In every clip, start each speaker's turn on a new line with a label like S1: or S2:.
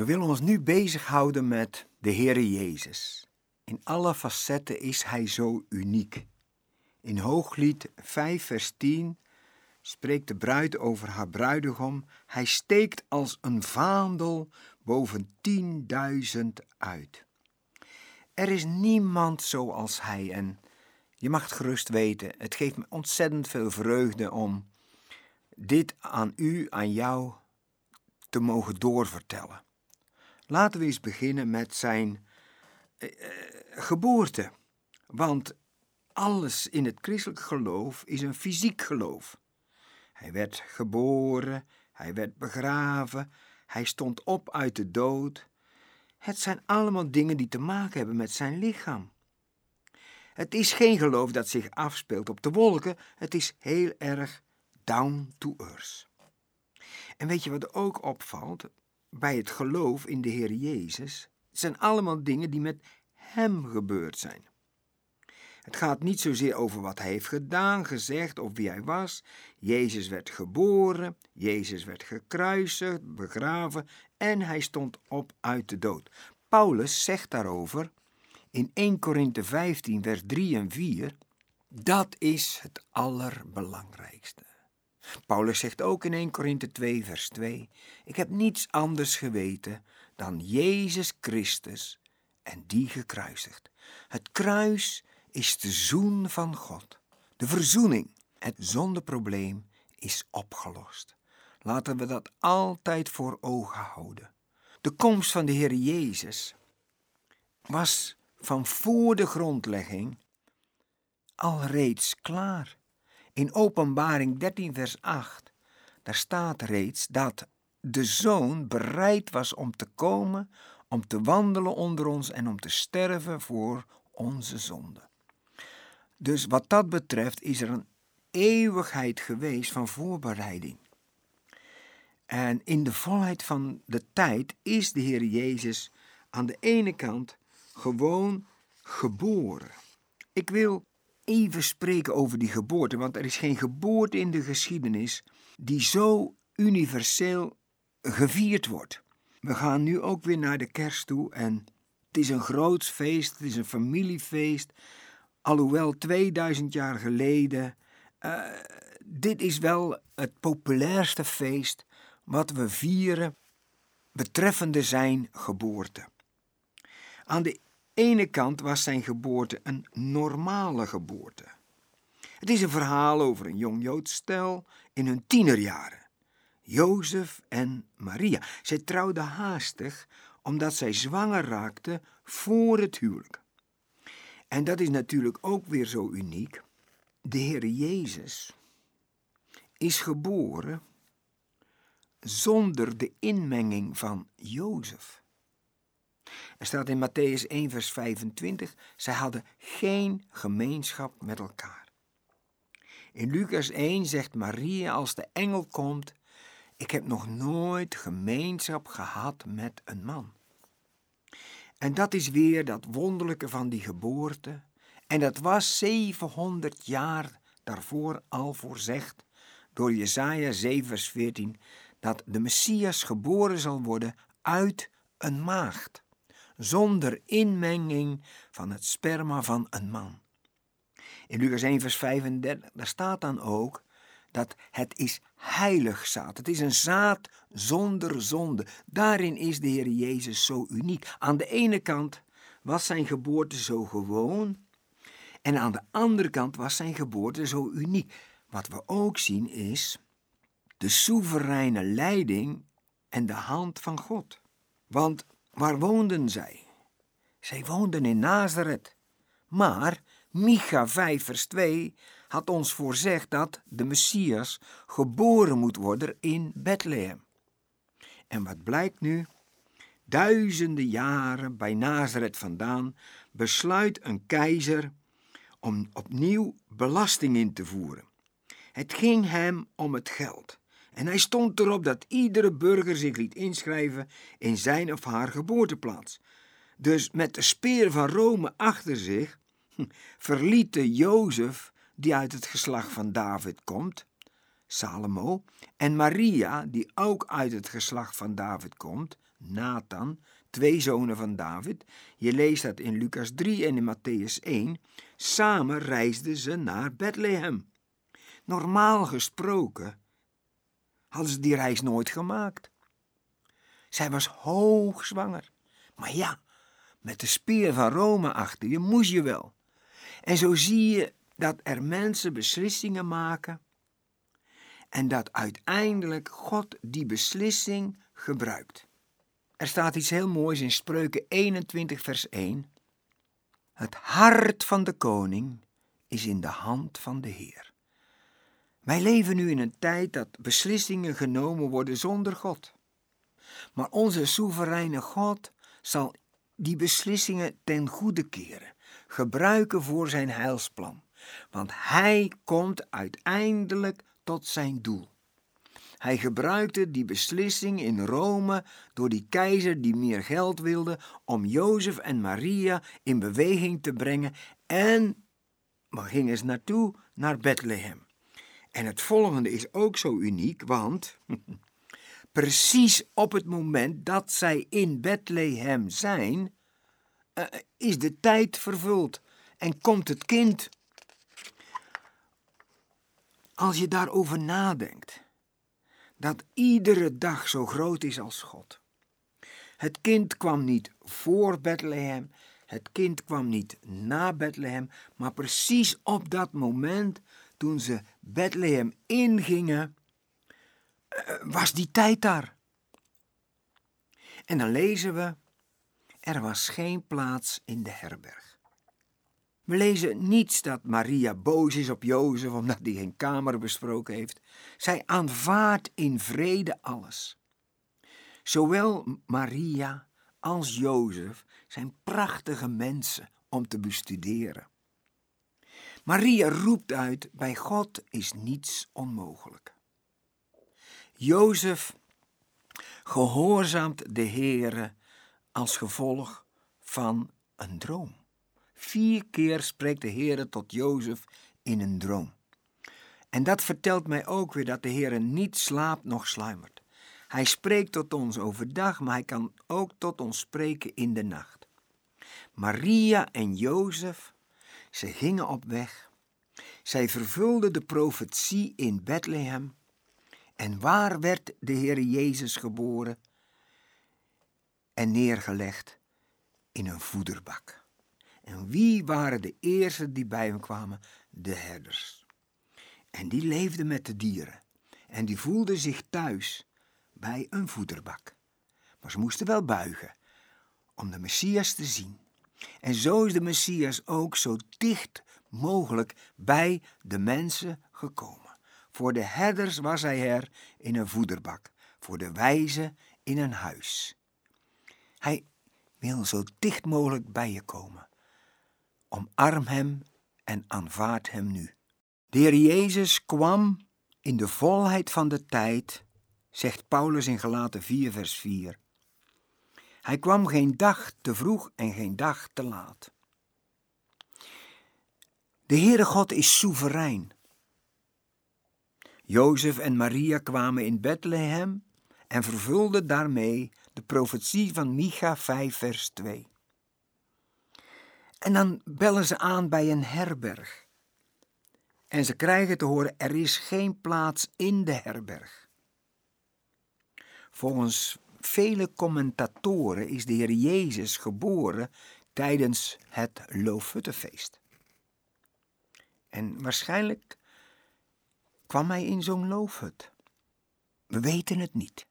S1: We willen ons nu bezighouden met de Heere Jezus. In alle facetten is Hij zo uniek. In Hooglied 5, vers 10 spreekt de bruid over haar bruidegom. Hij steekt als een vaandel boven tienduizend uit. Er is niemand zoals Hij en je mag het gerust weten, het geeft me ontzettend veel vreugde om dit aan u, aan jou te mogen doorvertellen. Laten we eens beginnen met zijn eh, eh, geboorte. Want alles in het christelijk geloof is een fysiek geloof. Hij werd geboren, hij werd begraven, hij stond op uit de dood. Het zijn allemaal dingen die te maken hebben met zijn lichaam. Het is geen geloof dat zich afspeelt op de wolken, het is heel erg down to earth. En weet je wat ook opvalt? Bij het geloof in de Heer Jezus zijn allemaal dingen die met Hem gebeurd zijn. Het gaat niet zozeer over wat hij heeft gedaan, gezegd of wie hij was. Jezus werd geboren, Jezus werd gekruisigd, begraven en hij stond op uit de dood. Paulus zegt daarover in 1 Korinthe 15, vers 3 en 4, dat is het allerbelangrijkste. Paulus zegt ook in 1 Korinthe 2, vers 2, ik heb niets anders geweten dan Jezus Christus en die gekruisigd. Het kruis is de zoen van God, de verzoening. Het zondeprobleem is opgelost. Laten we dat altijd voor ogen houden. De komst van de Heer Jezus was van voor de grondlegging al reeds klaar. In Openbaring 13, vers 8, daar staat reeds dat de Zoon bereid was om te komen, om te wandelen onder ons en om te sterven voor onze zonde. Dus wat dat betreft is er een eeuwigheid geweest van voorbereiding. En in de volheid van de tijd is de Heer Jezus aan de ene kant gewoon geboren. Ik wil even spreken over die geboorte, want er is geen geboorte in de geschiedenis die zo universeel gevierd wordt. We gaan nu ook weer naar de kerst toe en het is een groot feest, het is een familiefeest. Alhoewel 2000 jaar geleden, uh, dit is wel het populairste feest wat we vieren betreffende zijn geboorte. Aan de ene kant was zijn geboorte een normale geboorte. Het is een verhaal over een jong Joods stel in hun tienerjaren. Jozef en Maria. Zij trouwden haastig omdat zij zwanger raakte voor het huwelijk. En dat is natuurlijk ook weer zo uniek. De Heer Jezus is geboren zonder de inmenging van Jozef. Er staat in Matthäus 1, vers 25, zij hadden geen gemeenschap met elkaar. In Lucas 1 zegt Maria als de engel komt, ik heb nog nooit gemeenschap gehad met een man. En dat is weer dat wonderlijke van die geboorte. En dat was 700 jaar daarvoor al voorzegd door Jesaja 7 vers 14, dat de Messias geboren zal worden uit een maagd zonder inmenging van het sperma van een man. In Lucas 1, vers 35, daar staat dan ook dat het is heilig zaad. Het is een zaad zonder zonde. Daarin is de Heer Jezus zo uniek. Aan de ene kant was zijn geboorte zo gewoon en aan de andere kant was zijn geboorte zo uniek. Wat we ook zien is de soevereine leiding en de hand van God. Want Waar woonden zij? Zij woonden in Nazareth. Maar Micha 5 vers 2 had ons voorzegd dat de Messias geboren moet worden in Bethlehem. En wat blijkt nu? Duizenden jaren bij Nazareth vandaan besluit een keizer om opnieuw belasting in te voeren. Het ging hem om het geld. En hij stond erop dat iedere burger zich liet inschrijven in zijn of haar geboorteplaats. Dus met de speer van Rome achter zich hm, verlieten Jozef, die uit het geslacht van David komt, Salomo, en Maria, die ook uit het geslacht van David komt, Nathan, twee zonen van David. Je leest dat in Lucas 3 en in Matthäus 1. Samen reisden ze naar Bethlehem. Normaal gesproken hadden ze die reis nooit gemaakt. Zij was hoogzwanger. Maar ja, met de speer van Rome achter je moest je wel. En zo zie je dat er mensen beslissingen maken en dat uiteindelijk God die beslissing gebruikt. Er staat iets heel moois in Spreuken 21, vers 1. Het hart van de koning is in de hand van de Heer. Wij leven nu in een tijd dat beslissingen genomen worden zonder God. Maar onze soevereine God zal die beslissingen ten goede keren, gebruiken voor zijn heilsplan. Want hij komt uiteindelijk tot zijn doel. Hij gebruikte die beslissing in Rome door die keizer die meer geld wilde om Jozef en Maria in beweging te brengen en waar gingen ze naartoe? Naar Bethlehem. En het volgende is ook zo uniek, want precies op het moment dat zij in Bethlehem zijn, uh, is de tijd vervuld en komt het kind. Als je daarover nadenkt, dat iedere dag zo groot is als God. Het kind kwam niet voor Bethlehem, het kind kwam niet na Bethlehem, maar precies op dat moment toen ze Bethlehem ingingen, eh, was die tijd daar. En dan lezen we, er was geen plaats in de herberg. We lezen niets dat Maria boos is op Jozef omdat hij geen kamer besproken heeft. Zij aanvaardt in vrede alles. Zowel Maria als Jozef zijn prachtige mensen om te bestuderen. Maria roept uit: bij God is niets onmogelijk. Jozef gehoorzaamt de Heere als gevolg van een droom. Vier keer spreekt de Heere tot Jozef in een droom. En dat vertelt mij ook weer dat de Heere niet slaapt noch sluimert. Hij spreekt tot ons overdag, maar hij kan ook tot ons spreken in de nacht. Maria en Jozef, ze gingen op weg. Zij vervulden de profetie in Bethlehem. En waar werd de Heer Jezus geboren en neergelegd? In een voederbak. En wie waren de eerste die bij hem kwamen? De herders. En die leefden met de dieren. En die voelden zich thuis bij een voederbak. Maar ze moesten wel buigen om de Messias te zien. En zo is de Messias ook zo dicht mogelijk bij de mensen gekomen. Voor de herders was hij er in een voederbak, voor de wijzen in een huis. Hij wil zo dicht mogelijk bij je komen. Omarm hem en aanvaard hem nu. De Heer Jezus kwam in de volheid van de tijd, zegt Paulus in Galaten 4, vers 4. Hij kwam geen dag te vroeg en geen dag te laat. De Heere God is soeverein. Jozef en Maria kwamen in Bethlehem en vervulden daarmee de profetie van Micha 5, vers 2. En dan bellen ze aan bij een herberg. En ze krijgen te horen: er is geen plaats in de herberg. Volgens vele commentatoren is de Heer Jezus geboren tijdens het Loofhuttenfeest. En waarschijnlijk kwam hij in zo'n loofhut. We weten het niet.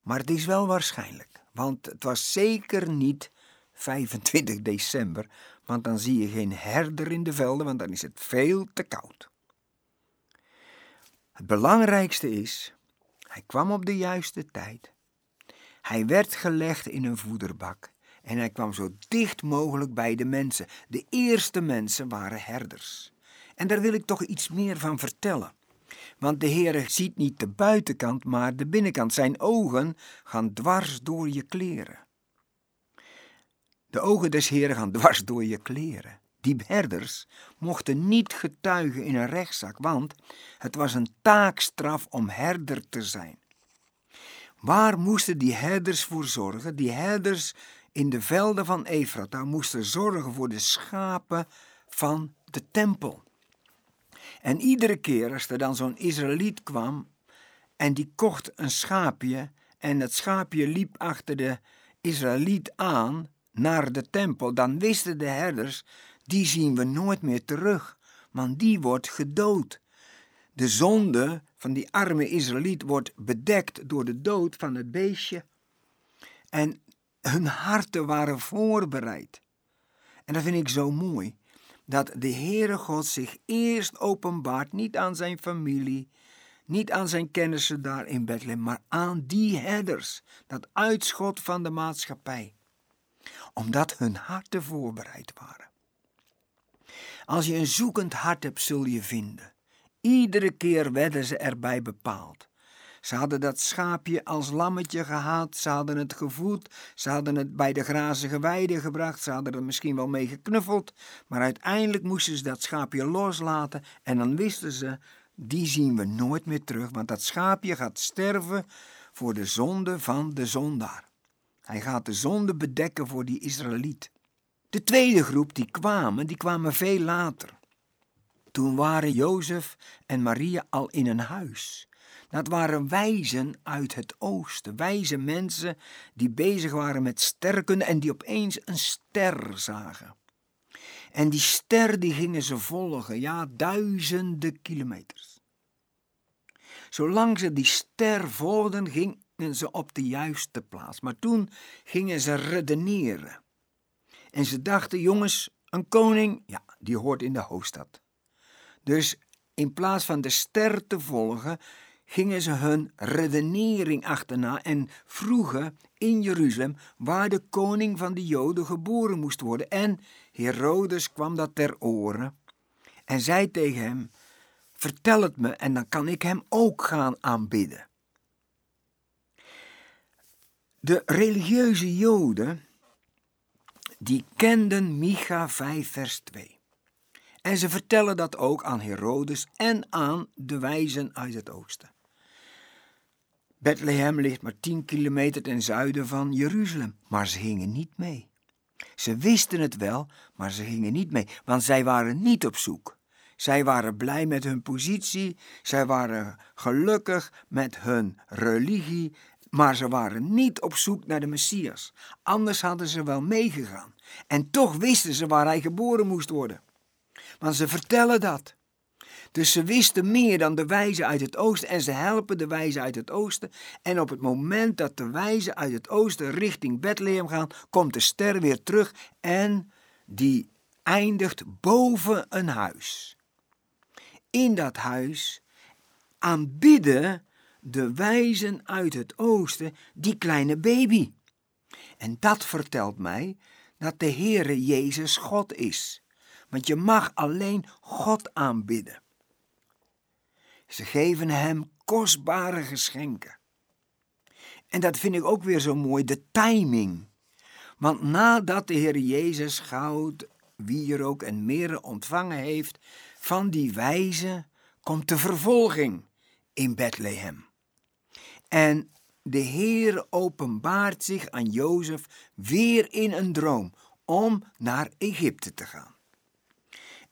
S1: Maar het is wel waarschijnlijk, want het was zeker niet 25 december, want dan zie je geen herder in de velden, want dan is het veel te koud. Het belangrijkste is, hij kwam op de juiste tijd. Hij werd gelegd in een voederbak en hij kwam zo dicht mogelijk bij de mensen. De eerste mensen waren herders. En daar wil ik toch iets meer van vertellen. Want de Heer ziet niet de buitenkant, maar de binnenkant. Zijn ogen gaan dwars door je kleren. De ogen des Heeren gaan dwars door je kleren. Die herders mochten niet getuigen in een rechtszaak, want het was een taakstraf om herder te zijn. Waar moesten die herders voor zorgen? Die herders in de velden van Efrata moesten zorgen voor de schapen van de tempel. En iedere keer als er dan zo'n Israëliet kwam en die kocht een schaapje en het schaapje liep achter de Israëliet aan naar de tempel, dan wisten de herders, die zien we nooit meer terug, want die wordt gedood. De zonde van die arme Israëliet wordt bedekt door de dood van het beestje. En hun harten waren voorbereid. En dat vind ik zo mooi. Dat de Heere God zich eerst openbaart, niet aan zijn familie, niet aan zijn kennissen daar in Bethlehem, maar aan die herders, dat uitschot van de maatschappij. Omdat hun harten voorbereid waren. Als je een zoekend hart hebt, zul je vinden. Iedere keer werden ze erbij bepaald. Ze hadden dat schaapje als lammetje gehaald, ze hadden het gevoed, ze hadden het bij de grazige weide gebracht, ze hadden er misschien wel mee geknuffeld, maar uiteindelijk moesten ze dat schaapje loslaten en dan wisten ze, die zien we nooit meer terug, want dat schaapje gaat sterven voor de zonde van de zondaar. Hij gaat de zonde bedekken voor die Israëliet. De tweede groep die kwamen, die kwamen veel later. Toen waren Jozef en Maria al in een huis. Dat waren wijzen uit het oosten, wijze mensen die bezig waren met sterken en die opeens een ster zagen. En die ster die gingen ze volgen, ja, duizenden kilometers. Zolang ze die ster volgden, gingen ze op de juiste plaats. Maar toen gingen ze redeneren. En ze dachten, jongens, een koning, ja, die hoort in de hoofdstad. Dus in plaats van de ster te volgen, gingen ze hun redenering achterna en vroegen in Jeruzalem waar de koning van de Joden geboren moest worden. En Herodes kwam dat ter oren en zei tegen hem: Vertel het me en dan kan ik hem ook gaan aanbidden. De religieuze Joden die kenden Micha 5 vers 2. En ze vertellen dat ook aan Herodes en aan de wijzen uit het oosten. Bethlehem ligt maar 10 kilometer ten zuiden van Jeruzalem, maar ze gingen niet mee. Ze wisten het wel, maar ze gingen niet mee, want zij waren niet op zoek. Zij waren blij met hun positie, zij waren gelukkig met hun religie, maar ze waren niet op zoek naar de Messias. Anders hadden ze wel meegegaan. En toch wisten ze waar hij geboren moest worden. Want ze vertellen dat. Dus ze wisten meer dan de wijzen uit het oosten en ze helpen de wijzen uit het oosten. En op het moment dat de wijzen uit het oosten richting Bethlehem gaan, komt de ster weer terug en die eindigt boven een huis. In dat huis aanbidden de wijzen uit het oosten die kleine baby. En dat vertelt mij dat de Heere Jezus God is. Want je mag alleen God aanbidden. Ze geven hem kostbare geschenken. En dat vind ik ook weer zo mooi, de timing. Want nadat de Heer Jezus goud, wierook en meren ontvangen heeft van die wijze, komt de vervolging in Bethlehem. En de Heer openbaart zich aan Jozef weer in een droom om naar Egypte te gaan.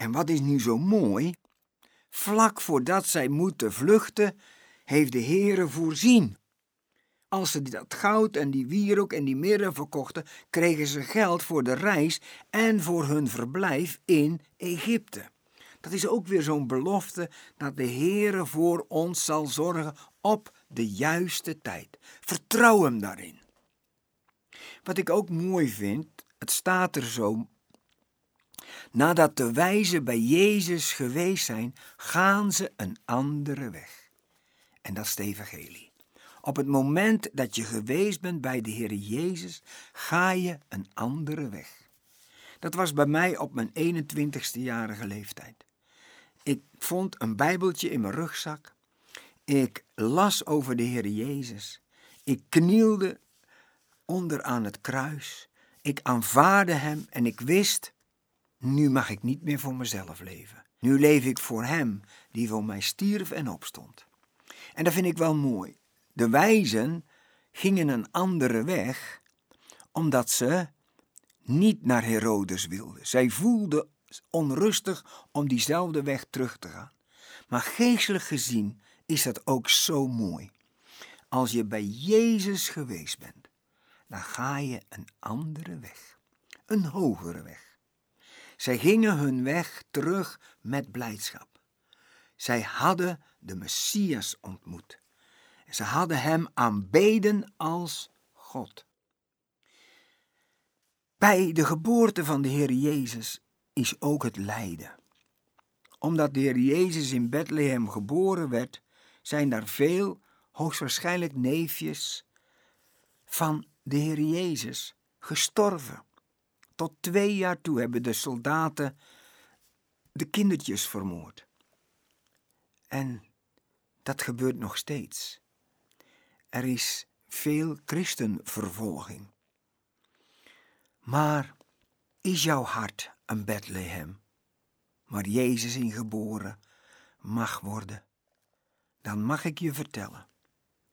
S1: En wat is nu zo mooi? Vlak voordat zij moeten vluchten, heeft de Heere voorzien. Als ze dat goud en die wierook en die mirre verkochten, kregen ze geld voor de reis en voor hun verblijf in Egypte. Dat is ook weer zo'n belofte dat de Heere voor ons zal zorgen op de juiste tijd. Vertrouw hem daarin. Wat ik ook mooi vind, het staat er zo Nadat de wijzen bij Jezus geweest zijn, gaan ze een andere weg. En dat is de evangelie. Op het moment dat je geweest bent bij de Heer Jezus, ga je een andere weg. Dat was bij mij op mijn 21ste jarige leeftijd. Ik vond een bijbeltje in mijn rugzak. Ik las over de Heer Jezus. Ik knielde onder aan het kruis. Ik aanvaarde Hem en ik wist, nu mag ik niet meer voor mezelf leven. Nu leef ik voor Hem die voor mij stierf en opstond. En dat vind ik wel mooi. De wijzen gingen een andere weg, omdat ze niet naar Herodes wilden. Zij voelden onrustig om diezelfde weg terug te gaan. Maar geestelijk gezien is dat ook zo mooi. Als je bij Jezus geweest bent, dan ga je een andere weg, een hogere weg. Zij gingen hun weg terug met blijdschap. Zij hadden de Messias ontmoet. Ze hadden hem aanbeden als God. Bij de geboorte van de Heer Jezus is ook het lijden. Omdat de Heer Jezus in Bethlehem geboren werd, zijn daar veel, hoogstwaarschijnlijk neefjes, van de Heer Jezus gestorven. Tot twee jaar toe hebben de soldaten de kindertjes vermoord. En dat gebeurt nog steeds. Er is veel christenvervolging. Maar is jouw hart een Bethlehem, waar Jezus in geboren mag worden? Dan mag ik je vertellen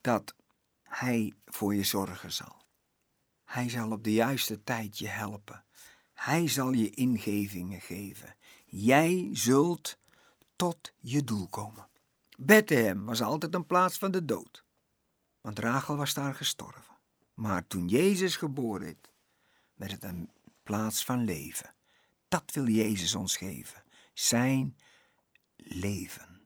S1: dat Hij voor je zorgen zal. Hij zal op de juiste tijd je helpen. Hij zal je ingevingen geven. Jij zult tot je doel komen. Bethlehem was altijd een plaats van de dood, want Rachel was daar gestorven. Maar toen Jezus geboren is, werd het een plaats van leven. Dat wil Jezus ons geven, zijn leven.